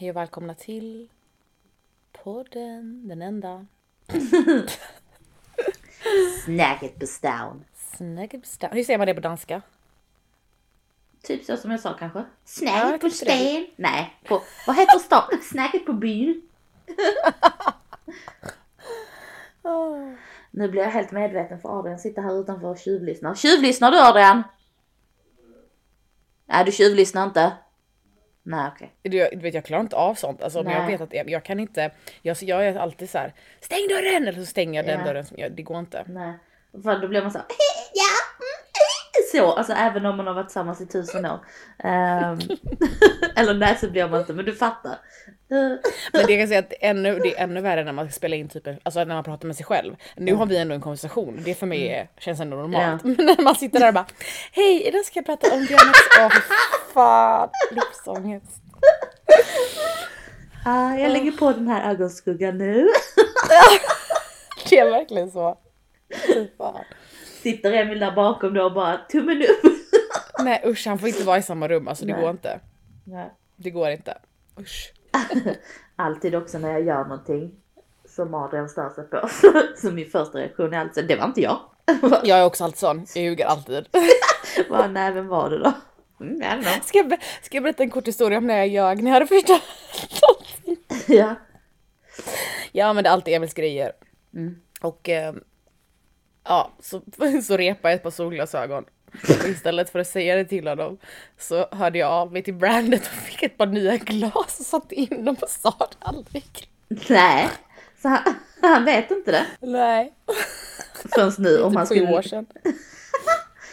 Hej och välkomna till podden, den enda. Snacket stan. Snacket stan. Hur säger man det på danska? Typ så som jag sa kanske. Ja, Snacket jag på stan. Nej, på, vad heter stan? Snacket på byn. Nu blir jag helt medveten för Adrian sitter här utanför och tjuvlyssnar. Tjuvlyssnar du Adrian? Nej, du tjuvlyssnar inte. Nej, okej. Du, du vet jag klarar inte av sånt. Alltså, men jag vet att jag, jag kan inte. Jag, jag är alltid så här. Stäng dörren! Eller så stänger jag den Ja. dörren. Som jag, det går inte. Nej. För då blir man så här, ja, mm, så. Alltså även om man har varit tillsammans i tusen år. Ehm, eller nej så blir man inte, men du fattar. Men det jag kan säga att ännu, det är ännu värre när man ska spela in typ, alltså när man pratar med sig själv. Nu har vi ändå en konversation, det för mig är, känns ändå normalt. Men när man sitter där och bara Hej, idag ska jag prata om Dianas, åh fy fan, livsångest. ah, jag lägger på den här ögonskuggan nu. Det är verkligen så. Fan. Sitter Emil där bakom då och bara tummen upp. Nej usch, han får inte vara i samma rum, alltså det Nej. går inte. Nej. Det går inte. Usch. Alltid också när jag gör någonting som Adrian stör sig på. Så min första reaktion är alltid det var inte jag. Jag är också alltid sån, jag ljuger alltid. Bara, nej vem var det då? Mm. Ska jag, ska jag berätta en kort historia om när jag ljög när jag hade förstört någonting? Ja. Jag använde alltid Emils grejer. Mm. Och eh, ja, så, så repade jag ett par solglasögon. Istället för att säga det till honom så hörde jag av mig till brandet och fick ett par nya glas och satte in dem och sa det aldrig. Nej. Så han, han vet inte det Nej, förrän nu. Om han typ sju år skulle... sedan.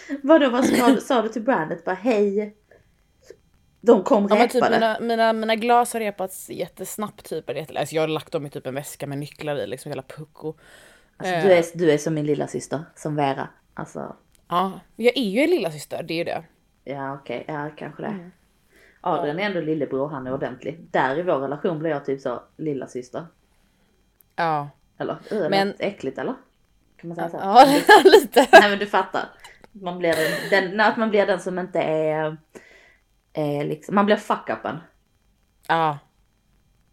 Vadå vad sa, du- sa du till brandet? Bara hej. De kom Ja, typ repade. mina, mina, mina glas har repats jättesnabbt typ. Alltså jag har lagt dem i typ en väska med nycklar i, liksom hela pucko. Alltså, Eh. du, är, du är som min lilla syster som Vera. Alltså, Ja, jag är ju en lilla syster, det är ju det. ja okej, ja kanske det. Mm. Adrian är ändå lillebror, han är ordentlig. Där i vår relation blir jag typ så lilla syster. Ja, Eller, uh, men... Äckligt eller? Kan man säga så? ja lite. Nej men du fattar. Man blir den, den, att man blir den som inte är, är liksom, man blir fuck-upen. Ja.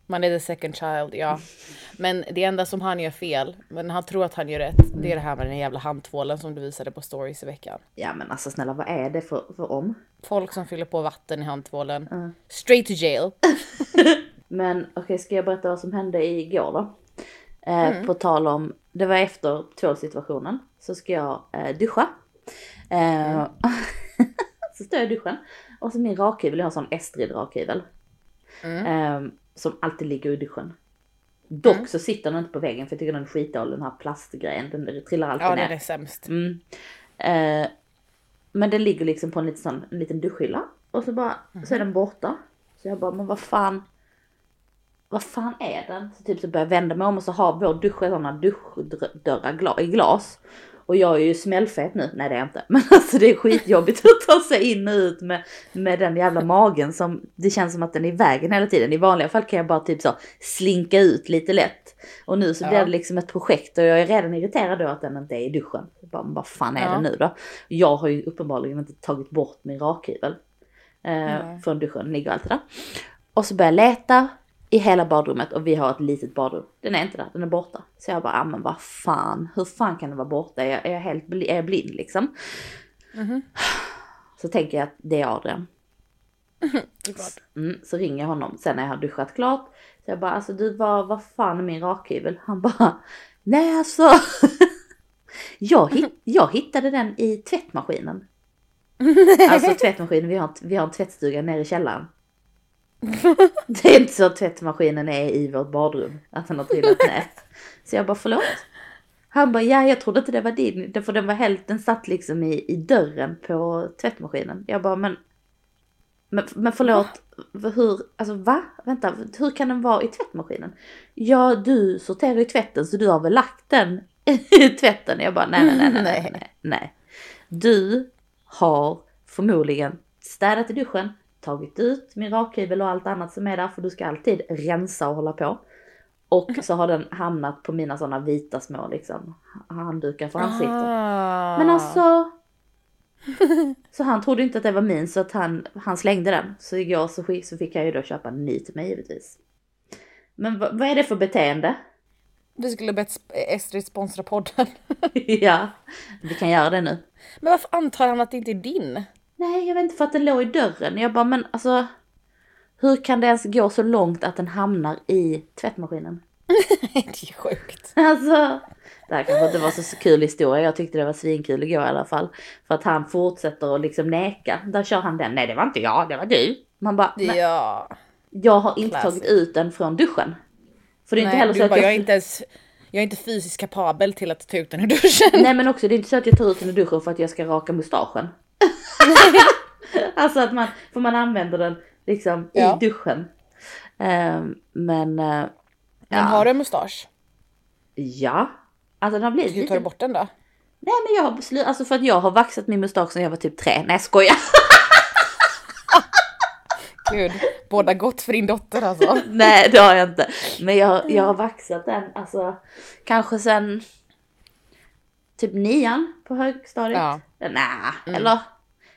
Man är the second child, ja. Men det enda som han gör fel, men han tror att han gör rätt, det är det här med den jävla handtvålen som du visade på stories i veckan. Ja men alltså snälla vad är det för, för om? Folk som fyller på vatten i handtvålen. Straight to jail. Men okej, ska jag berätta vad som hände igår då? Eh, På tal om, det var efter tvålsituationen, så ska jag eh, duscha. Eh, så står jag i duschen och så min rakhyvel, jag har en sån Estrid rakhyvel. Eh, som alltid ligger i duschen. Dock så sitter den inte på väggen för jag tycker den är skitdålig den här plastgrejen, den trillar alltid Ja, ner. den är sämst. Mm. Eh, men den ligger liksom på en liten, sån, en liten duschhylla. Och så bara, så är den borta. Så jag bara, men vad fan. Vad fan är den? Så typ så börjar jag vända mig om och så har vår dusch sådana duschdörrar i glas. Och jag är ju smällfet nu. Nej det är jag inte. Men alltså det är skitjobbigt att ta sig in och ut med, med den jävla magen som det känns som att den är i vägen hela tiden. I vanliga fall kan jag bara typ så slinka ut lite lätt. Och nu så blir Ja. det liksom ett projekt och jag är redan irriterad då att den inte är i duschen. Bara, vad fan är Ja. det nu då? Jag har ju uppenbarligen inte tagit bort min rakhyvel. Eh, från duschen, ligger alltid där. Och så börjar jag leta i hela badrummet och vi har ett litet badrum. Den är inte där, den är borta. Så jag bara, ah, men vad fan, hur fan kan den vara borta? Är jag, är jag helt bli, är jag blind liksom? Så tänker jag att det är Adrian. Mm, så ringer jag honom sen när jag har duschat klart. Så jag bara, alltså du vad, vad fan är min rakhyvel? Han bara, nej alltså. jag, hit, jag hittade den i tvättmaskinen. Alltså tvättmaskinen, vi har, en- vi har en tvättstuga nere i källaren. Det är inte så att tvättmaskinen är i vårt badrum, att den har trillat ner. Så jag bara, förlåt? Han bara, ja jag trodde inte det var din, för den var helt, den satt liksom i, i dörren på tvättmaskinen. Jag bara, men men, men förlåt, hur, alltså va? Vänta, hur kan den vara i tvättmaskinen? Ja, du sorterar ju tvätten så du har väl lagt den i tvätten? Jag bara, nej, nej, nej, nej, nej, nej, nej. Du har förmodligen städat i duschen, tagit ut min rakhyvel och allt annat som är där, för du ska alltid rensa och hålla på. Och så har den hamnat på mina sådana vita små liksom handdukar för ansiktet. Ah. Men alltså, Så han trodde inte att det var min så att han, han slängde den. Så igår så, skick- så fick jag ju då köpa en ny till mig givetvis. Men vad, är det för beteende? Vi skulle bett Estrid sponsra podden. ja, vi kan göra det nu. Men varför antar han att det inte är din? Nej, jag vet inte för att den låg i dörren. Jag bara, men alltså. Hur kan det ens gå så långt att den hamnar i tvättmaskinen? det är sjukt. Alltså. Det här kanske inte var så kul historia. Jag tyckte det var svinkul igår i alla fall. För att han fortsätter att liksom neka. Där kör han den. Nej, det var inte jag, det var du. Man bara, Ja. jag har inte Classic. tagit ut den från duschen. För det är inte Nej, heller du så att bara, jag... jag är inte ens, jag är inte fysiskt kapabel till att ta ut den ur duschen. Nej men också det är inte så att jag tar ut den ur duschen för att jag ska raka mustaschen. alltså att man, för man använder den liksom Ja. i duschen. Ehm, men eh, Men har du en mustasch? ja. Alltså den har blivit Ska du ta bort den då? Nej men jag har beslutat, alltså för att jag har vaxat min mustasch sedan jag var typ tre. Nej jag skojar. Gud, båda gott för din dotter alltså. Nej det har jag inte. Men jag, jag har vaxat den alltså kanske sen typ nian på högstadiet. Ja. Nej, eller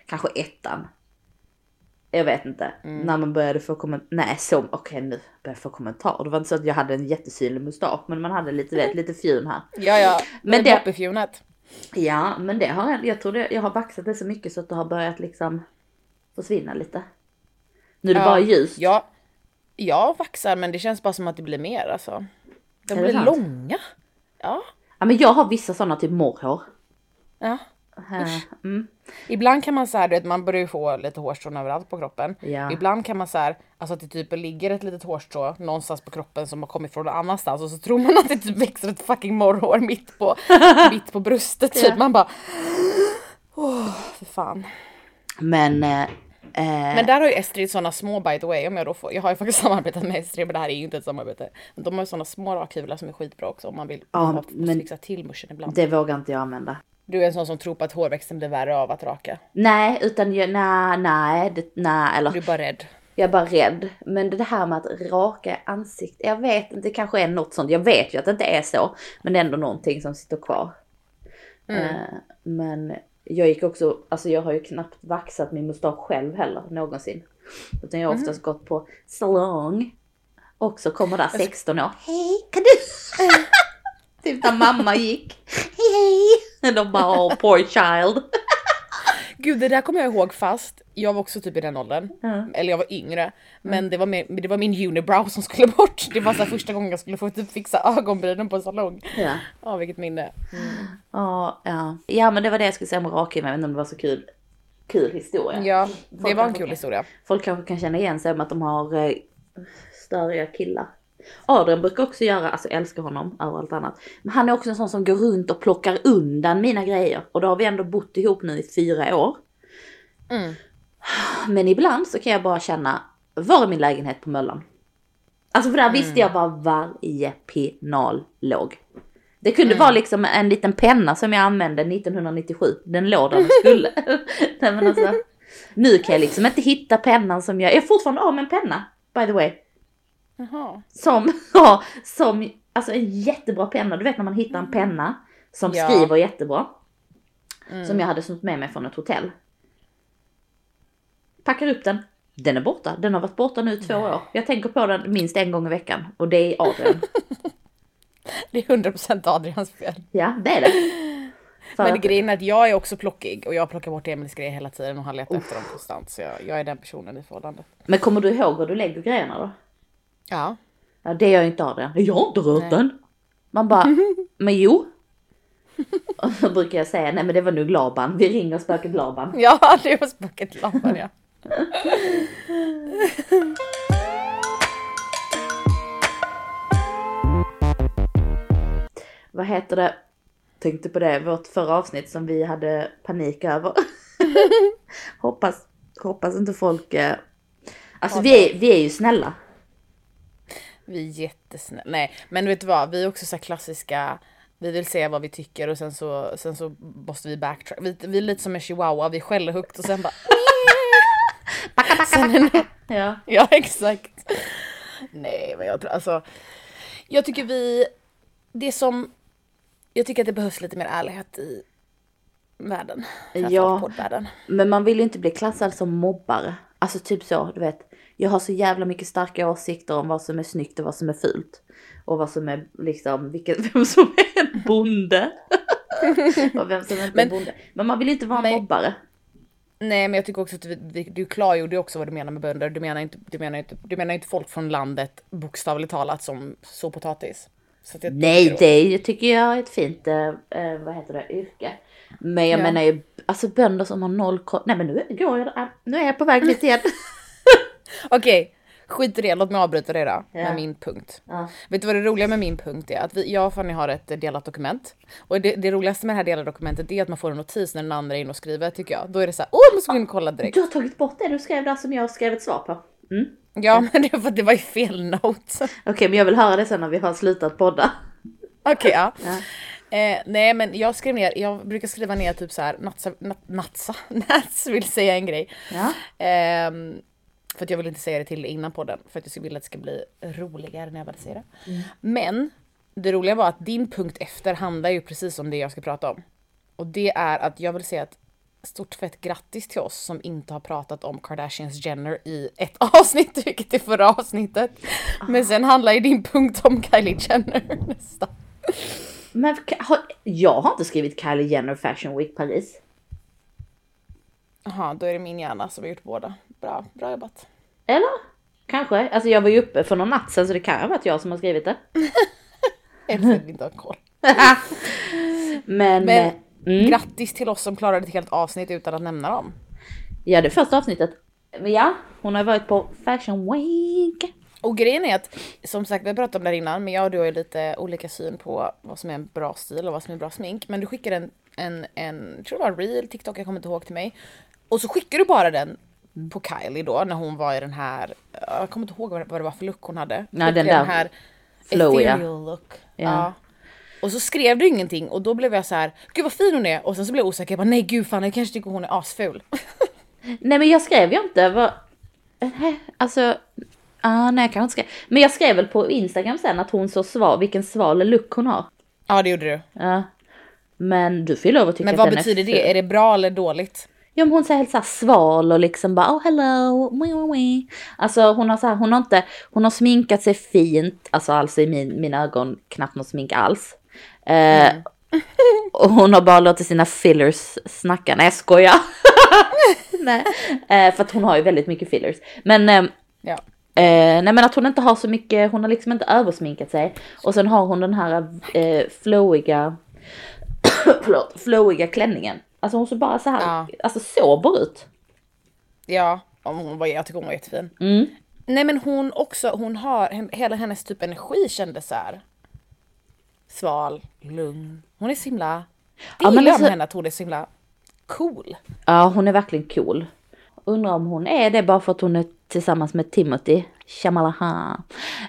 kanske ettan. Jag vet inte. När man började få kommentarer. Nej, så okej nu börjar jag få kommentarer. Det var inte så att jag hade en jättesynlig mustasch men man hade lite, vet, lite fjun här. Ja, ja. Men det- det... Moppefjunet. Ja, men det har jag, jag tror det, jag har vaxat det så mycket så att det har börjat liksom försvinna lite. Nu är det Ja. bara ljust. Ja, jag vaxar men det känns bara som att det blir mer alltså. De Är blir sant? långa. Ja. Ja, men jag har vissa sådana typ morrhår. ja. Mm. Ibland kan man så här, du vet, man börjar ju få lite hårstrån överallt på kroppen. Ja. Ibland kan man så här, alltså att det typ ligger ett litet hårstrå någonstans på kroppen som har kommit från någon annanstans och så tror man att det typ växer ett fucking morrhår mitt på, mitt på bröstet typ. Ja. Man bara, åh för fan. Men, eh, eh, Men där har ju Estrid såna små by the way, om jag då får, jag har ju faktiskt samarbetat med Estrid men det här är ju inte ett samarbete. Men de har ju såna små rakhyvlar som är skitbra också om man vill Ja, fixa till muschen ibland. det vågar inte jag använda. Du är en sån som tror på att hårväxten blir värre av att raka. Nej, utan jag, nej, nej, det, nej, eller Du är bara rädd. jag är bara rädd. Men det här med att raka ansiktet, jag vet inte, det kanske är något sånt. Jag vet ju att det inte är så, men det är ändå någonting som sitter kvar. Eh, men jag gick också, alltså jag har ju knappt vaxat min mustasch själv heller någonsin. Utan jag har oftast gått på salong. Och så kommer där 16 år. Hej, kan du? typ när mamma gick. De bara, oh poor child. Gud det där kommer jag ihåg fast jag var också typ i den åldern. Ja. Eller jag var yngre. Men det, var mer, det var min unibrow som skulle bort. Det var så första gången jag skulle få typ fixa ögonbrynen på en salong. Ja. Ja vilket minne. Ja, ja. ja men det var det jag skulle säga om rakhyveln, jag vet inte om det var så kul, kul historia. Ja det Folk var en kul kan- historia. Folk kanske kan känna igen sig om att de har eh, störiga killar. Adrian brukar också göra, alltså jag älskar honom över allt annat. Men han är också en sån som går runt och plockar undan mina grejer. Och då har vi ändå bott ihop nu i fyra år. Mm. Men ibland så kan jag bara känna, var är min lägenhet på Möllan? Alltså för där visste jag var varje pinal låg. Det kunde vara liksom en liten penna som jag använde 1997. Den låg där den skulle. Nej, men alltså, nu kan jag liksom inte hitta pennan som jag... Jag är fortfarande av med en penna, by the way. Jaha. Som, ja, som, alltså en jättebra penna. Du vet när man hittar en penna som Ja. skriver jättebra. Mm. Som jag hade snott med mig från ett hotell. Packar upp den. Den är borta. Den har varit borta nu i två år. Jag tänker på den minst en gång i veckan. Och det är Adrian. Det är 100% Adrians fel. Ja, det är det. För Men att- grejen är att jag är också plockig och jag plockar bort Emils grejer hela tiden och han letar efter dem konstant. Så jag, jag är den personen i förhållandet. Men kommer du ihåg var du lägger grejerna då? Ja. Ja, det gör inte Adrian. Jag har inte rört den. Man bara, men jo. Och så brukar jag säga, nej men det var nog Laban. Vi ringer spöket Laban. Ja, det var spöket Laban ja. Vad heter det? Tänkte på det, vårt förra avsnitt som vi hade panik över. hoppas, hoppas inte folk... Eh... Alltså vi är, vi är ju snälla. Vi är jättesnälla. Nej, men vet du vad? Vi är också så klassiska. Vi vill se vad vi tycker och sen så, sen så måste vi backtrack. Vi, vi är lite som en chihuahua, vi skäller högt och sen bara... Backa, backa, Sen backa. Ja. Ja, exakt. Nej, men jag tror alltså. Jag tycker vi, det som, jag tycker att det behövs lite mer ärlighet i, världen. Ja. Men man vill ju inte bli klassad som mobbare. Alltså typ så, du vet. Jag har så jävla mycket starka åsikter om vad som är snyggt och vad som är fult. Och vad som är liksom, vilken, vem som är bonde. och vem som inte Men- är bonde. Men man vill inte vara Men- mobbare. Nej men jag tycker också att vi, du klargjorde också vad du menar med bönder. Du menar inte, du menar inte, du menar inte folk från landet bokstavligt talat som så potatis. Nej, det tycker jag är ett fint, eh, eh, vad heter det, yrke. Men jag Ja. menar ju, alltså bönder som har noll koll. Nej men nu går jag, nu är jag på väg dit igen. Okej, skit i det. Låt mig avbryta det då. Ja. Med min punkt. Ja. Vet du vad det roliga med min punkt är? Att vi, jag och Fanny har ett delat dokument. Och det, det roligaste med det här delade dokumentet är att man får en notis när den andra är inne och skriver tycker jag. Då är det så här, åh jag måste gå in och kolla direkt. Du har tagit bort det du skrev där som jag skrev ett svar på. Mm. Ja men det var, det var ju fel note. Okej, men jag vill höra det sen när vi har slutat podda. Okej ja. Ja. Eh, nej men jag skrev ner, jag brukar skriva ner typ så här, natsa, nat, natsa, Nats vill säga en grej. Ja. Ehm, för att jag vill inte säga det till innan podden för att jag vill att det ska bli roligare när jag väl säger det. Mm. Men det roliga var att din punkt efter handlar ju precis om det jag ska prata om. Och det är att jag vill säga att stort fett grattis till oss som inte har pratat om Kardashians Jenner i ett avsnitt, vilket är förra avsnittet. Men sen handlar ju din punkt om Kylie Jenner nästa. Men jag har inte skrivit Kylie Jenner Fashion Week Paris. Jaha, då är det min hjärna som har gjort båda. Bra, bra jobbat. Eller? Kanske. Alltså jag var ju uppe för någon natt sen så det kan ha varit jag som har skrivit det. För att vi inte har koll. Men, Men eh, mm, grattis till oss som klarade ett helt avsnitt utan att nämna dem. ja det första avsnittet. Ja, hon har varit på Fashion Week. Och grejen är att, som sagt vi har pratat om det här innan, men jag och du har ju lite olika syn på vad som är en bra stil och vad som är bra smink. Men du skickade en, en, en jag tror det var en reel, TikTok, jag kommer inte ihåg till mig. Och så skickade du bara den på Kylie då när hon var i den här, jag kommer inte ihåg vad det, var för look hon hade. Nej, den där här flowiga. look. Ja. Ja. Och så skrev du ingenting och då blev jag så här, gud vad fin hon är. Och sen så blev jag osäker, jag bara nej gud fan jag kanske tycker hon är asful. Nej men jag skrev ju inte. Vad... Nej, Alltså, ah, nej jag kanske inte skrev. Men jag skrev väl på Instagram sen att hon så sval, vilken sval look hon har. ja det gjorde du. Ja. Men du får ju lov att tycka Men att vad den betyder är det? Är det bra eller dåligt? Ja men hon säger helt såhär sval och liksom bara oh hello, wee. Alltså hon har så här, hon har inte, hon har sminkat sig fint, alltså alltså i min, mina ögon knappt något smink alls. Eh, och hon har bara låtit sina fillers snacka, nej jag skojar. nej, eh, för att hon har ju väldigt mycket fillers. Men eh, Ja. Eh, nej men att hon inte har så mycket, hon har liksom inte översminkat sig. Och sen har hon den här eh, flowiga, förlåt, flowiga klänningen. Alltså hon ser bara så här, Ja. alltså sober ut. Ja, hon var, jag tycker hon var jättefin. Mm. Nej men hon också, hon har, hela hennes typ energi kändes så här. Sval, lugn. Hon är så himla, det Ja, men gillar alltså- henne att hon är så himla cool. Ja hon är verkligen cool. Undrar om hon är det bara för att hon är tillsammans med Timothy Shamalaha.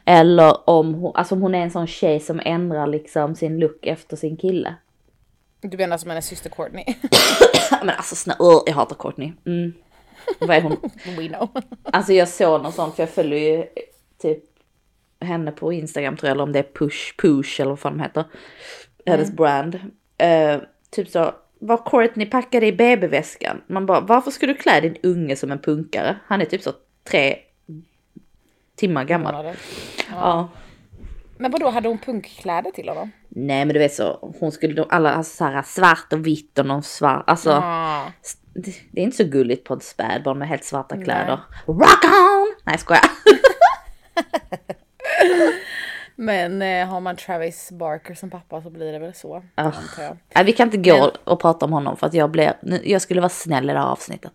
Eller om hon, alltså om hon är en sån tjej som ändrar liksom sin look efter sin kille. Du menar som hennes syster Courtney? Men alltså snälla, uh, jag hatar Courtney. Mm. Vad är hon? We know. Alltså jag såg något sånt för jag följer ju typ henne på Instagram tror jag eller om det är Push Push eller vad fan de heter. Hennes brand. Eh, typ så, vad Courtney packade i BB-väskan. Man bara, varför ska du klä din unge som en punkare? Han är typ så tre timmar gammal. Månader. Ja. Men vadå, hade hon punkkläder till honom? Nej men du vet så, hon skulle då alla ha så här svart och vitt och någon svart, alltså. Ah. Det, det är inte så gulligt på ett spädbarn med helt svarta kläder. Rock on! Nej jag skojar. Men eh, har man Travis Barker som pappa så blir det väl så. Jag. Nej, vi kan inte gå Men- och prata om honom för att jag blir, jag skulle vara snäll i det här avsnittet.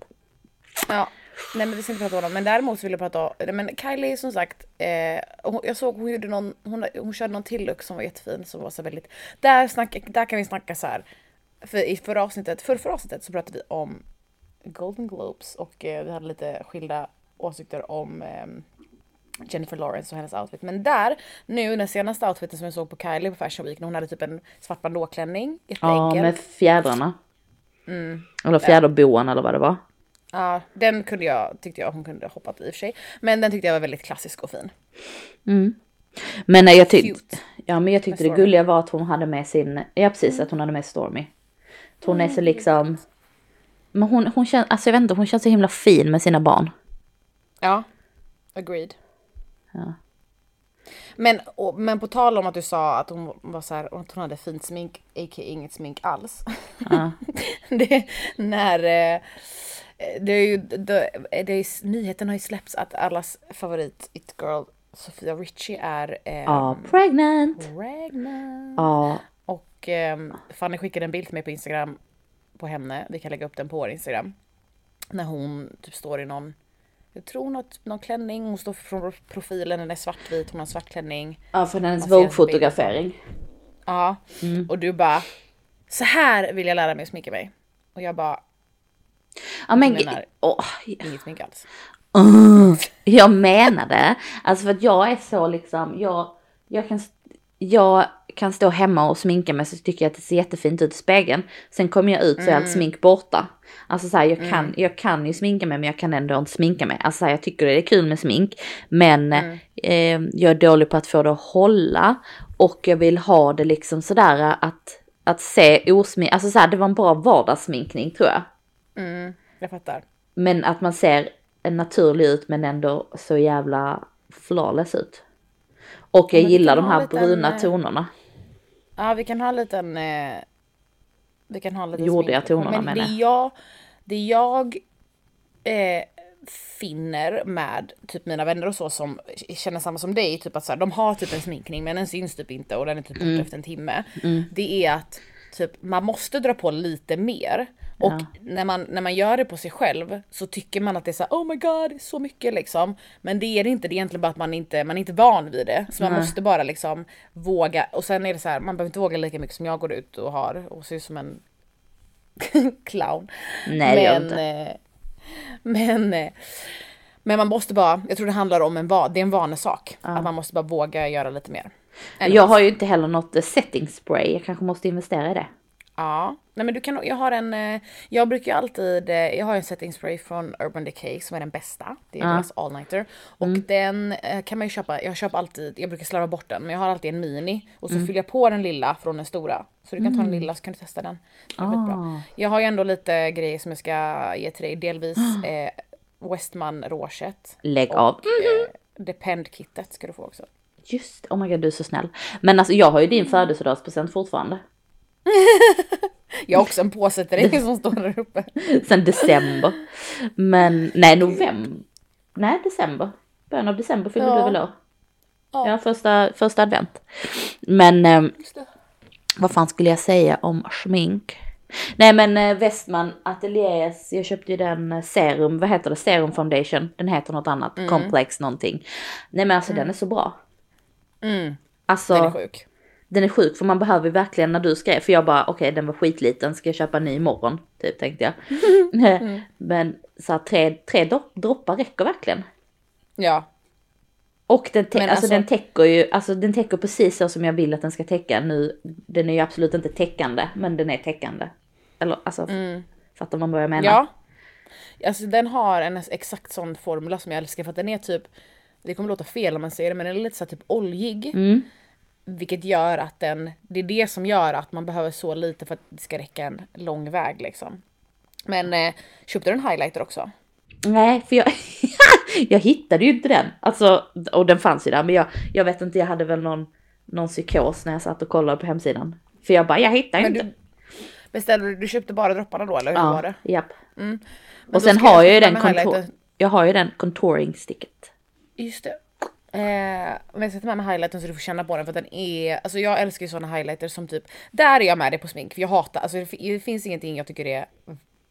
Ja, nej men vi ska inte prata om honom. Men däremot så vill jag prata om, men Kylie som sagt, eh, hon, jag såg hon gjorde någon, hon, hon körde någon till look som var jättefin som var så väldigt, där, snacka, där kan vi snacka så här. För i förra avsnittet, för förra avsnittet så pratade vi om Golden Globes och eh, vi hade lite skilda åsikter om eh, Jennifer Lawrence och hennes outfit. Men där, nu den senaste outfiten som jag såg på Kylie på Fashion Week, när hon hade typ en svart bandåklänning, Ja, jätteenkel. med fjädrarna. Mm. Eller fjäderboan eller vad det var. Ja, den kunde jag, tyckte jag hon kunde hoppat i och för sig. Men den tyckte jag var väldigt klassisk och fin. Men nej, jag tyckte, Cute. ja, men jag tyckte det gulliga var att hon hade med sin, ja precis att hon hade med Stormy. Hon är så liksom, men hon, hon känns, alltså jag vet inte, hon känns så himla fin med sina barn. Ja, agreed. Ja. Men, och, men på tal om att du sa att hon var så här, att hon hade fint smink, a.k.a. inget smink alls. Ja. det, när, eh, det är ju, det, det är, nyheten har ju släppts att allas favorit it girl Sofia Richie är eh, Ja, pregnant. pregnant. Ja, Och eh, Fanny skickade en bild till mig på Instagram på henne, vi kan lägga upp den på vår Instagram. När hon typ står i någon, jag tror något, någon klänning, hon står från profilen, den är svartvit, hon har en svart klänning. ja från hennes Vogue-fotografering. Ja, och du bara så här vill jag lära mig att sminka mig. Och jag bara, Ja men, Jag menar- inget smink alls. Uh, jag menar det. Alltså för att jag är så liksom, jag, jag, kan, jag kan stå hemma och sminka mig så tycker jag att det ser jättefint ut i spegeln. Sen kommer jag ut så är allt smink borta. Alltså så här, jag, kan, jag kan ju sminka mig men jag kan ändå inte sminka mig. Alltså så här, jag tycker det är kul med smink. Men eh, jag är dålig på att få det att hålla. Och jag vill ha det liksom sådär att, att se osmink, alltså så här, det var en bra vardagssminkning tror jag. Mm, jag fattar. Men att man ser naturlig ut men ändå så jävla flawless ut. Och jag men gillar de här en liten, bruna eh, tonerna. Ja, vi kan ha en liten... Eh, vi kan ha en liten Jordiga tonerna, Men menar det jag. jag, det jag eh, finner med typ mina vänner och så som känner samma som dig, typ att så här, de har typ en sminkning men den syns typ inte och den är typ borta Mm. efter en timme. Det är att typ man måste dra på lite mer. Och när, man, när man gör det på sig själv så tycker man att det är så här, oh my god, så mycket liksom. Men det är det inte, det är egentligen bara att man inte man är inte van vid det. Så man Nej. måste bara liksom våga. Och sen är det så här, man behöver inte våga lika mycket som jag går ut och har och ser ut som en clown. Nej det gör inte. eh, men, eh, men man måste bara, jag tror det handlar om en, va- det är en vanesak. Att man måste bara våga göra lite mer. Jag har ju inte heller något eh, setting spray. Jag kanske måste investera i det. Ja, nej men du kan, jag har en, eh, jag brukar ju alltid, eh, jag har en setting spray från Urban Decay som är den bästa. Det är deras all nighter. Och den eh, kan man ju köpa, jag köper alltid, jag brukar slarva bort den, men jag har alltid en mini. Och så fyller jag på den lilla från den stora. Så du kan ta den lilla så kan du testa den. Det är skitbra. Jag har ju ändå lite grejer som jag ska ge till dig, delvis eh, Westman rouget. Lägg Och av. eh, Depend-kittet ska du få också. Just oh my god du är så snäll. Men alltså jag har ju din födelsedagspresent fortfarande. Jag har också en påse till dig som står där uppe. Sen december. Men nej november. Nej december. Början av december fyller Ja. du väl år? Ja. Ja, första, första advent. Men det. vad fan skulle jag säga om smink? Nej men eh, Westman Ateliers, jag köpte ju den eh, serum, vad heter det, serum foundation, den heter något annat, complex någonting. Nej men alltså den är så bra. Mm, Alltså den är sjuk. den är sjuk för man behöver verkligen när du skrev, för jag bara okej den var skitliten, ska jag köpa en ny imorgon? Typ tänkte jag. Men så här, tre, tre dro- droppar räcker verkligen. Ja, Och den, alltså, alltså- den täcker ju, alltså den täcker precis så som jag vill att den ska täcka. Nu, den är ju absolut inte täckande, men den är täckande. Eller alltså, fattar man vad jag menar? Ja. Alltså den har en exakt sån formula som jag älskar för att den är typ, det kommer låta fel om man säger det men den är lite så typ oljig. Mm. Vilket gör att den, det är det som gör att man behöver så lite för att det ska räcka en lång väg liksom. Men eh, köpte du en highlighter också? Nej, för jag, jag hittade ju inte den. Alltså, och den fanns ju där, men jag, jag vet inte, jag hade väl någon, någon psykos när jag satt och kollade på hemsidan. För jag bara, jag hittar Men inte. du, beställde du, du köpte bara dropparna då eller hur var det? japp. Men Och sen har jag ju den kontor, jag har ju den contouring sticket. Just det. Eh, men jag ta med mig highlightern så du får känna på den för den är, alltså jag älskar ju såna highlighters som typ, där är jag med dig på smink för jag hatar, alltså det, det finns ingenting jag tycker är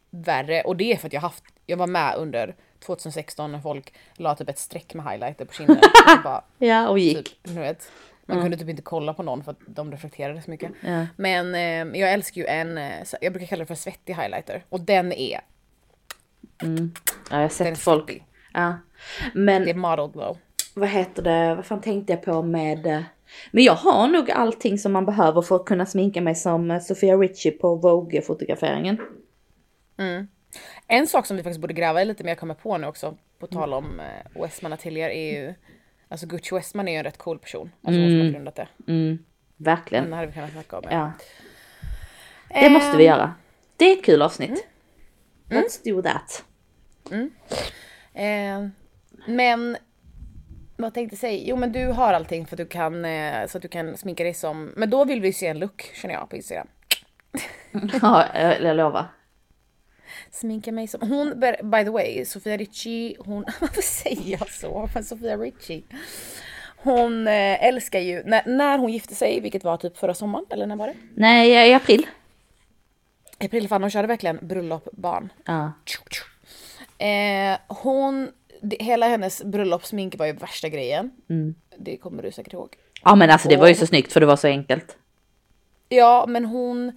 värre och det är för att jag haft, jag var med under 2016 när folk la typ ett streck med highlighter på kinden. Bara, Ja, och gick. typ, vet, man kunde typ inte kolla på någon för att de reflekterade så mycket. Ja. Men eh, jag älskar ju en, eh, jag brukar kalla det för svettig highlighter och den är, Ja, jag har sett folk. Ja. Men Det är model glow. vad heter det, vad fan tänkte jag på med... eh, Men jag har nog allting som man behöver för att kunna sminka mig som eh, Sofia Richie på Vogue-fotograferingen. En sak som vi faktiskt borde gräva i lite mer kommer på nu också, på tal om eh, Westman Atelier är ju, alltså Gucci Westman är ju en rätt cool person. Alltså hon som har grundat det. Mm, verkligen. Den hade vi kunnat snacka om. Ja. Det måste vi Ehm, göra. det är ett kul avsnitt. Let's do that. Eh, men vad tänkte jag säga? Jo men du har allting för att du kan, eh, så att du kan sminka dig som, men då vill vi se en look känner jag på Instagram. Ja, jag jag lovar. Sminka mig som, hon, by the way, Sofia Ricci, hon, varför säger jag så? Men Sofia Ricci. Hon eh, älskar ju, när, när hon gifte sig, vilket var typ förra sommaren, eller när var det? Nej, i april. I april, fan hon körde verkligen bröllop, barn. Ja. Eh, hon, det, hela hennes bröllopssmink var ju värsta grejen. Mm. Det kommer du säkert ihåg. Ja men alltså det var ju så snyggt för det var så enkelt. Ja, men hon,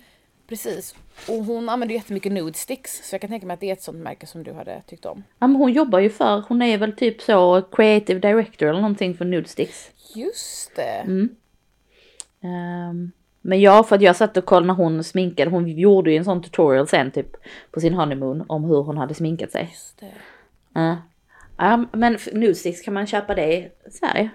precis. Och hon använder jättemycket nude sticks, så jag kan tänka mig att det är ett sånt märke som du hade tyckt om. Ja men hon jobbar ju för, hon är väl typ så creative director eller någonting för Nudesticks. Just det. Ehm, men ja, för att jag satt och kollade när hon sminkade, hon gjorde ju en sån tutorial sen typ på sin honeymoon om hur hon hade sminkat sig. Just det. Ja. Ja, men Nudesticks kan man köpa det i Sverige?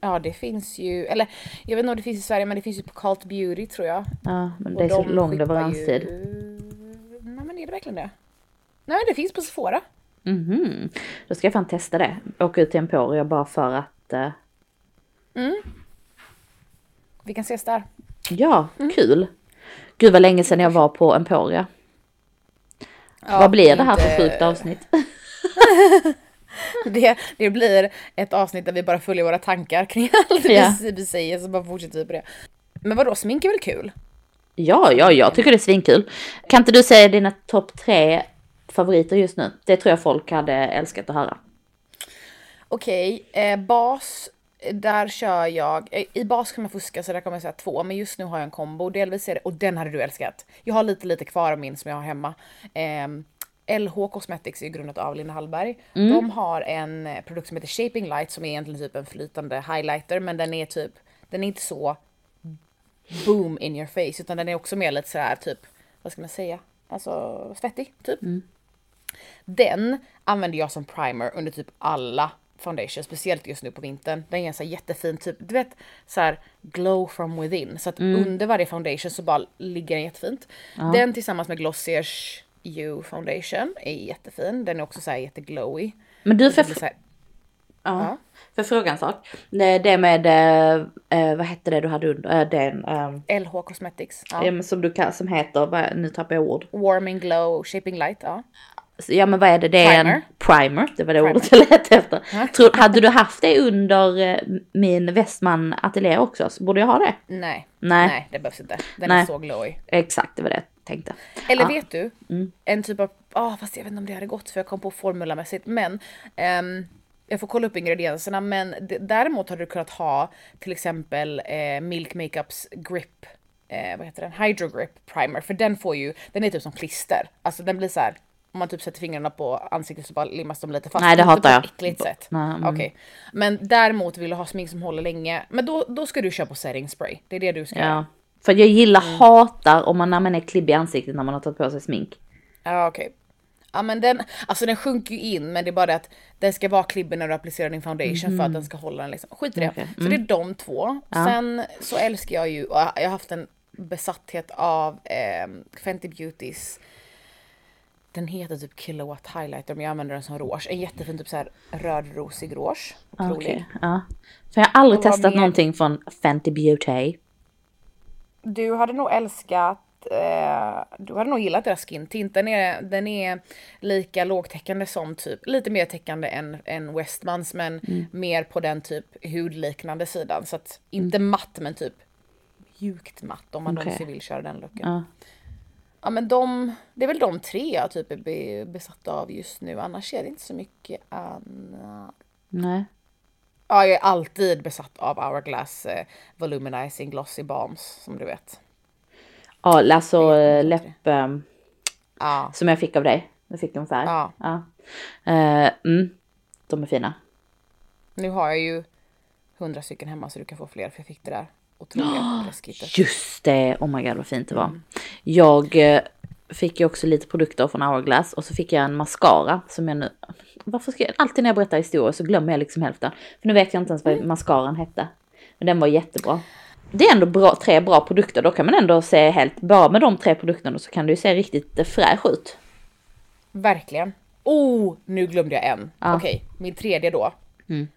Ja, det finns ju, eller jag vet inte om det finns i Sverige, men det finns ju på Cult Beauty tror jag. Ja, men det är så de lång leveranstid. Ju... Nej, men är det verkligen det? Nej, det finns på Sephora. Mhm. Då ska jag fan testa det. Åka ut till Emporia bara för att... eh, Vi kan ses där. ja, Mm. kul. Gud vad länge sedan jag var på Emporia. Ja, vad blir det här för inte- sjukt avsnitt? Det, det blir ett avsnitt där vi bara följer våra tankar kring allt Ja. vi, vi säger, så bara fortsätter vi på det. Men vadå, smink är väl kul? Ja, ja, jag tycker det är svinkul. Kan inte du säga dina topp tre favoriter just nu? Det tror jag folk hade älskat att höra. Okej, eh, bas. Där kör jag, eh, i bas kommer jag fuska så där kommer jag säga två, men just nu har jag en kombo. Delvis är det, och den hade du älskat. Jag har lite lite kvar av min som jag har hemma. Ehm, LH Cosmetics är grundat av Linda Hallberg. De har en eh, produkt som heter Shaping Light som är egentligen typ en flytande highlighter men den är typ, den är inte så boom in your face utan den är också mer lite så här typ, vad ska man säga, alltså svettig typ. Den använder jag som primer under typ alla foundation, speciellt just nu på vintern. Den är en så jättefin typ, du vet så här glow from within. Så att under varje foundation så bara ligger den jättefint. Den tillsammans med Glossiers You foundation är jättefin. Den är också så här jätteglowy. Men du, så här, ja. för fråga en sak. Det med, eh, eh, vad hette det du hade under? Eh, den, ehm, LH Cosmetics. Ja. ja. men som du kan, som heter, nu tappar jag ord. Warming glow, shaping light. Ja. Ja men vad är det? Det är Primer. en primer, det var det Primer. ordet jag letade efter. Tror, hade du haft det under eh, min Westman ateljé också så borde jag ha det. Nej. Nej. Nej, det behövs inte. Den Nej. är så glowy. Exakt, det var det jag tänkte. Eller Ja. vet du? En typ av, ja fast jag vet inte om det hade gått för jag kom på formulamässigt men ehm, jag får kolla upp ingredienserna men däremot hade du kunnat ha till exempel eh, Milk Makeups Grip, eh, vad heter den? Hydro Grip Primer för den får ju, den är typ som klister. Alltså den blir så här. Om man typ sätter fingrarna på ansiktet så bara limmas de lite fast. Nej, det hatar på jag. ett äckligt sätt. Mm. Okej. Men däremot vill du ha smink som håller länge. Men då, då ska du köra på setting spray. Det är det du ska göra. Ja. För jag gillar, Mm. hatar om man, är klibbig i ansiktet när man har tagit på sig smink. Ja okej. Ja men den, alltså den sjunker ju in men det är bara det att den ska vara klibbig när du applicerar din foundation för att den ska hålla den liksom. Skit i det. Mhm. Okej, Så det är de två. Sen så älskar jag ju, jag har haft en besatthet av eh, Fenty Beautys den heter typ Kilowatt Highlighter men jag använder den som rouge. En jättefin typ såhär rödrosig rouge. Okej, ja. För jag har aldrig testat mer? någonting från Fenty Beauty. Du hade nog älskat, eh, du hade nog gillat deras skin tint. Den är, den är lika lågtäckande som typ, lite mer täckande än, än Westmans men Mm. mer på den typ hudliknande sidan. Så att inte matt men typ mjukt matt om man Okej. någonsin vill köra den looken. Ja. Ja men de, det är väl de tre jag typ är be, besatt av just nu. Annars är det inte så mycket annat. Nej. Ja jag är alltid besatt av Hourglass eh, Volumizing Glossy Balms som du vet. Ja, alltså eh, läpp ehm, Ja. som jag fick av dig. Jag fick en färg. Ja. Ja. Eh, mm, de är fina. Nu har jag ju hundra stycken hemma så du kan få fler för jag fick det där otroliga presskittet. Just det, oh my god vad fint det var. Mm. Jag eh, fick ju också lite produkter från Hourglass och så fick jag en mascara som jag nu... Varför ska jag... Alltid när jag berättar historier så glömmer jag liksom hälften. För nu vet jag inte ens vad Mm. mascaran hette. Men den var jättebra. det är ändå bra, tre bra produkter. Då kan man ändå se helt, bara med de tre produkterna så kan du se riktigt fräsch ut. Verkligen. Oh, nu glömde jag en. Ja. Okej, min tredje då. Mm.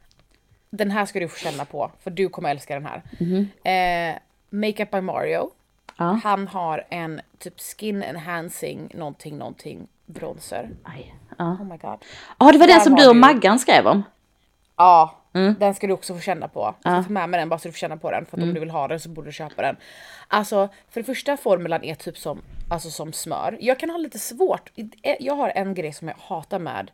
Den här ska du få känna på, för du kommer älska den här. Mhm. Eh, Makeup by Mario. Ja. Han har en typ skin enhancing någonting, någonting bronzer. Aj. Ja, Oh my god. ah, det var den som du och Maggan skrev om. Ja, Mm. den ska du också få känna på. Tar med mig den bara så du får känna på den. För att Mm. om du vill ha den så borde du köpa den. Alltså, för det första formulan är typ som, alltså som smör. Jag kan ha lite svårt, jag har en grej som jag hatar med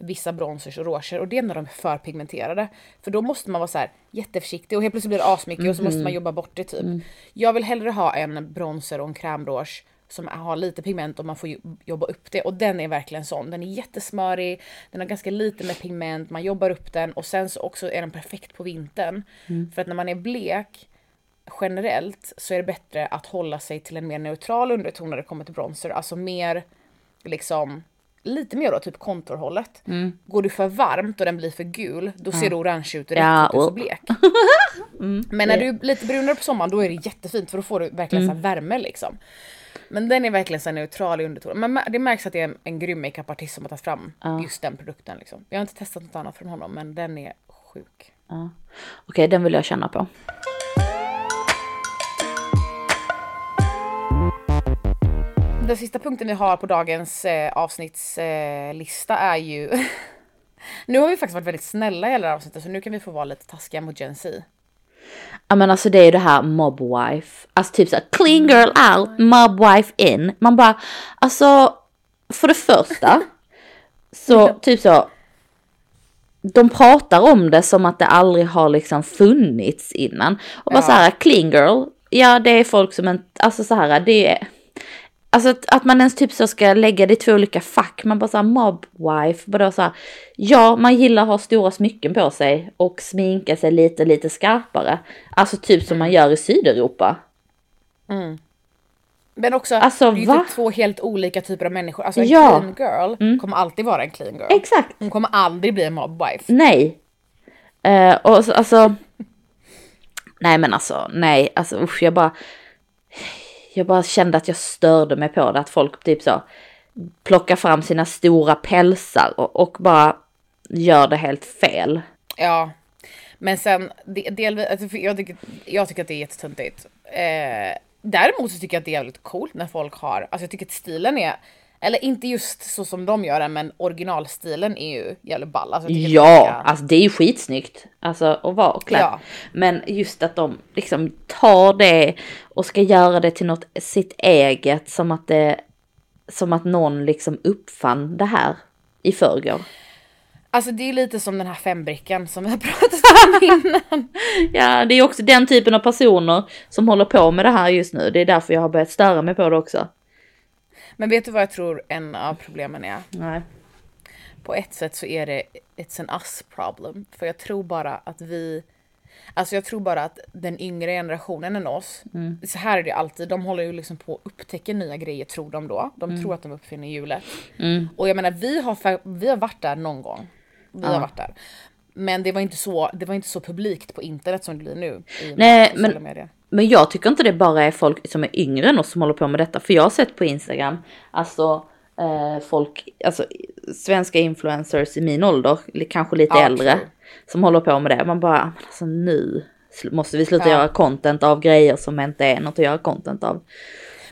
vissa bronzers och rouger och det är när de är för pigmenterade. För då måste man vara så här jätteförsiktig och helt plötsligt blir det asmycket och så måste man jobba bort det typ. Jag vill hellre ha en bronzer och en crème som har lite pigment och man får jo- jobba upp det och den är verkligen sån. Den är jättesmörig, den har ganska lite med pigment, man jobbar upp den och sen så också är den perfekt på vintern. För att när man är blek generellt så är det bättre att hålla sig till en mer neutral underton när det kommer till bronzer, alltså mer liksom lite mer då typ kontorhållet. Går du för varmt och den blir för gul, då ser det orange ut direkt Ja, är så och- blek. Men när du är lite brunare på sommaren då är det jättefint för då får du verkligen så här värme liksom. Men den är verkligen så neutral i undertonen. Men det märks att det är en, en grym makeupartist som har tagit fram just den produkten liksom. Jag har inte testat något annat från honom men den är sjuk. Ja. Okej, den vill jag känna på. Den sista punkten vi har på dagens eh, avsnittslista eh, är ju... nu har vi faktiskt varit väldigt snälla i hela avsnittet så nu kan vi få vara lite taskiga mot Gen Z. Ja men alltså det är ju det här mob wife. Alltså typ såhär clean girl out, mob wife in. Man bara, alltså för det första så typ så. De pratar om det som att det aldrig har liksom funnits innan. Och bara Ja. så här clean girl, ja det är folk som inte, alltså så här det är. Alltså att, att man ens typ så ska lägga det i två olika fack. Man bara såhär mob wife. Bara så här, ja, man gillar att ha stora smycken på sig och sminka sig lite, lite skarpare. Alltså typ som man gör i Sydeuropa. Men också, Alltså, det är ju typ två helt olika typer av människor. Alltså en Ja. Mm. clean girl kommer alltid vara en clean girl. Exakt. Hon kommer aldrig bli en mob wife. Nej. Eh, och så, alltså. Nej men alltså, nej, alltså usch, jag bara. Jag bara kände att jag störde mig på det, att folk typ så plockar fram sina stora pälsar och, och bara gör det helt fel. Ja. Men sen, delvis, alltså, jag, tycker, jag tycker att det är jättetöntigt. Eh, däremot så tycker jag att det är jävligt coolt när folk har, alltså jag tycker att stilen är, eller inte just så som de gör den, men originalstilen är ju jävligt ball. Alltså, att det Ja, är- alltså det är ju skitsnyggt. Alltså att vara klädd. Ja. Men just att de liksom tar det och ska göra det till något sitt eget som att det som att någon liksom uppfann det här i förrgår. Alltså det är lite som den här fembrickan som vi har pratat om innan. Ja, det är också den typen av personer som håller på med det här just nu. Det är därför jag har börjat störa mig på det också. Men vet du vad jag tror en av problemen är? Nej. På ett sätt så är det it's an us problem. För jag tror bara att vi Alltså jag tror bara att den yngre generationen än oss, så här är det alltid, de håller ju liksom på att upptäcka nya grejer tror de då. De tror att de uppfinner hjulet. Och jag menar vi har, vi har varit där någon gång. Vi har varit där. Men det var inte så, det var inte så publikt på internet som det blir nu. I Nej, men-. Men jag tycker inte det bara är folk som är yngre än oss som håller på med detta. För jag har sett på Instagram, alltså eh, folk, alltså svenska influencers i min ålder, kanske lite Ja, äldre, true. som håller på med det. Man bara, men alltså nu måste vi sluta Ja. göra content av grejer som inte är något att göra content av.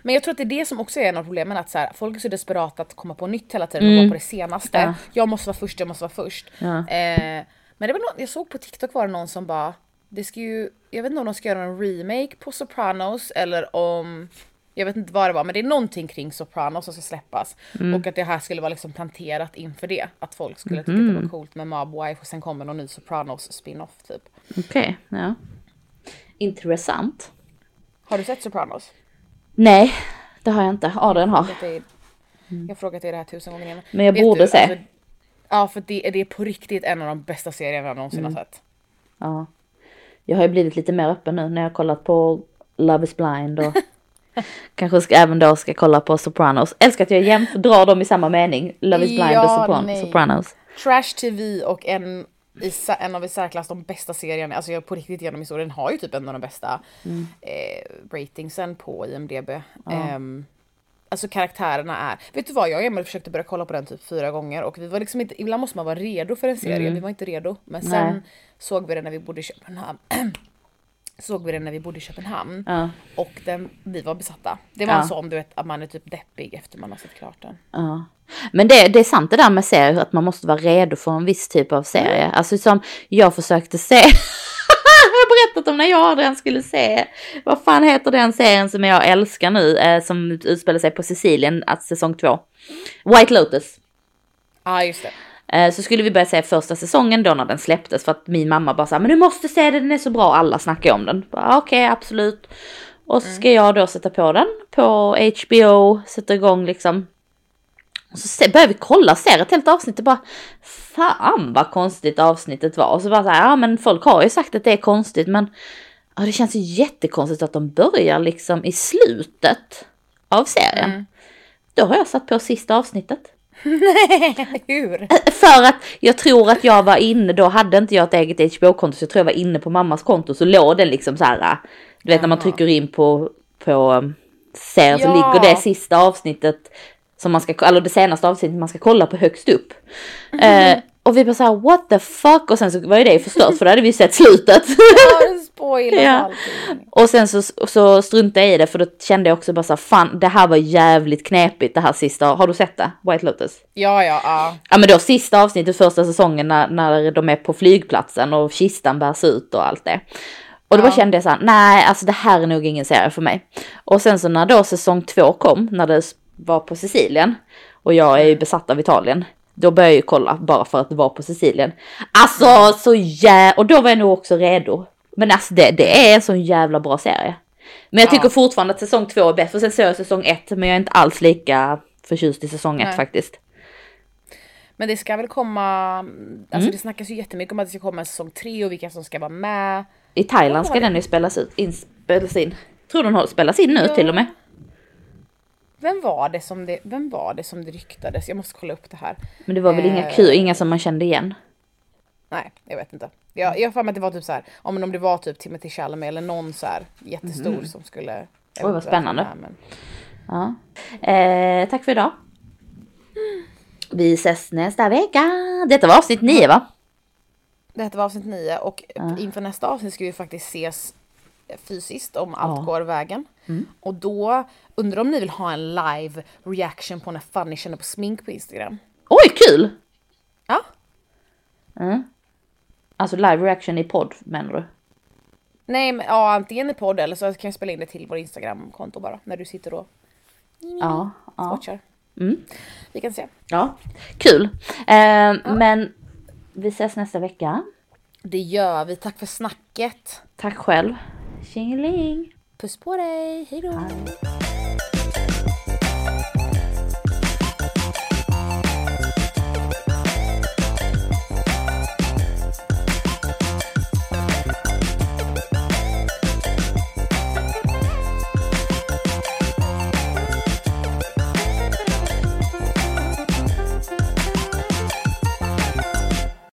Men jag tror att det är det som också är en av problemen, att så här, folk är så desperata att komma på nytt hela tiden och vara på det senaste. Ja. Jag måste vara först, jag måste vara först. Ja. Eh, men det var någon, jag såg på TikTok var det någon som bara, det ska ju, jag vet inte om de ska göra en remake på Sopranos eller om, jag vet inte vad det var, men det är någonting kring Sopranos som ska släppas. Och att det här skulle vara liksom planterat inför det. Att folk skulle tycka att det var coolt med Mob Wife och sen kommer någon ny Sopranos spin-off typ. Okej, ja. Intressant. Har du sett Sopranos? Nej, det har jag inte. Adrian har. Är, Jag har frågat dig det här tusen gånger innan. Men jag Vet borde se. alltså, ja, för det, det är på riktigt en av de bästa serierna jag någonsin Mm. har sett. Ja. Jag har ju blivit lite mer öppen nu när jag har kollat på Love is blind och kanske ska, även då ska kolla på Sopranos. Älskar att jag jämt drar dem i samma mening. Love is blind och Ja, Sopran- nej. Sopranos. Trash TV och en i, en av i särklass de bästa serierna, alltså jag på riktigt genom historien har ju typ en av de bästa eh, ratingsen på IMDB. Ehm, alltså karaktärerna är, vet du vad jag och Emil försökte börja kolla på den typ fyra gånger och vi var liksom inte, ibland måste man vara redo för en serie, vi var inte redo. Men sen Nej. såg vi den när vi bodde i Köpenhamn. såg vi den när vi bodde i Köpenhamn. Ja. Och den, vi var besatta. Det var Ja. en sån du vet att man är typ deppig efter man har sett klart den. Ja. Men det, det är sant det där med serier, att man måste vara redo för en viss typ av serie. Alltså som jag försökte se. berättat om när jag och Adrian skulle se. Vad fan heter den serien som jag älskar nu, eh, som utspelar sig på Sicilien, att säsong två. White Lotus. Ja ah, just det. Eh, Så skulle vi börja se första säsongen då när den släpptes för att min mamma bara sa men du måste se den, den är så bra, alla snackar om den. Bara, Okej, absolut. Och så ska jag då sätta på den på HBO, sätta igång liksom. Och så se, börjar vi kolla, ser ett helt avsnitt och bara fan vad konstigt avsnittet var. Och så bara så här, ja men folk har ju sagt att det är konstigt men ja, det känns ju jättekonstigt att de börjar liksom i slutet av serien. Då har jag satt på sista avsnittet. Hur? För att jag tror att jag var inne, då hade inte jag ett eget HBO-konto så jag tror jag var inne på mammas konto så låg den liksom så här. Du vet när man trycker in på, på um, ser så Ja. ligger det sista avsnittet som man ska, eller det senaste avsnittet man ska kolla på högst upp. Eh, och vi bara såhär what the fuck och sen så var ju det förstört för då hade vi sett slutet. Ja, Ja. Och sen så, så struntade jag i det för då kände jag också bara såhär fan det här var jävligt knepigt det här sista, har du sett det? White Lotus? Ja, ja, ja. Ja men då sista avsnittet första säsongen när, när de är på flygplatsen och kistan bärs ut och allt det. Och då bara Ja. kände jag så här, nej alltså det här är nog ingen serie för mig. Och sen så när då säsong två kom, när det var på Sicilien, och jag är ju besatt av Italien, då började jag ju kolla bara för att det var på Sicilien. Alltså så jä... Och då var jag nog också redo. Men alltså det, det är en sån jävla bra serie. Men jag tycker Ja. fortfarande att säsong två är bäst, för sen såg jag säsong ett, men jag är inte alls lika förtjust i säsong ett Nej. faktiskt. Men det ska väl komma, Mm. alltså det snackas ju jättemycket om att det ska komma säsong tre och vilka som ska vara med. I Thailand ska den ju spelas, ut, in, spelas in. Tror den spelas in nu Ja. till och med. Vem var det som det, vem var det som det ryktades? Jag måste kolla upp det här. Men det var väl inga Eh. kul, inga som man kände igen. Nej, jag vet inte. Jag, jag har för mig att det var typ så här, om, men om det var typ Timothy Chalamet eller någon så här jättestor som skulle... Oj, vad spännande. med, men- Ja. Eh, tack för idag. Vi ses nästa vecka. Detta var avsnitt nio va? Det här var avsnitt nio och inför nästa avsnitt ska vi faktiskt ses fysiskt om allt Ja. går vägen. Och då undrar om ni vill ha en live reaction på när Fanny känner på smink på Instagram. Oj, kul! Ja, Alltså live reaction i podd menar du? nej men ja, antingen i podd eller så kan jag spela in det till vår Instagram-konto bara när du sitter och Ja. ja. watchar. Vi kan se. ja. Kul. Eh, Men vi ses nästa vecka. Det gör vi. Tack för snacket. Tack själv. Tjingeling! Puss på dig. Hej då.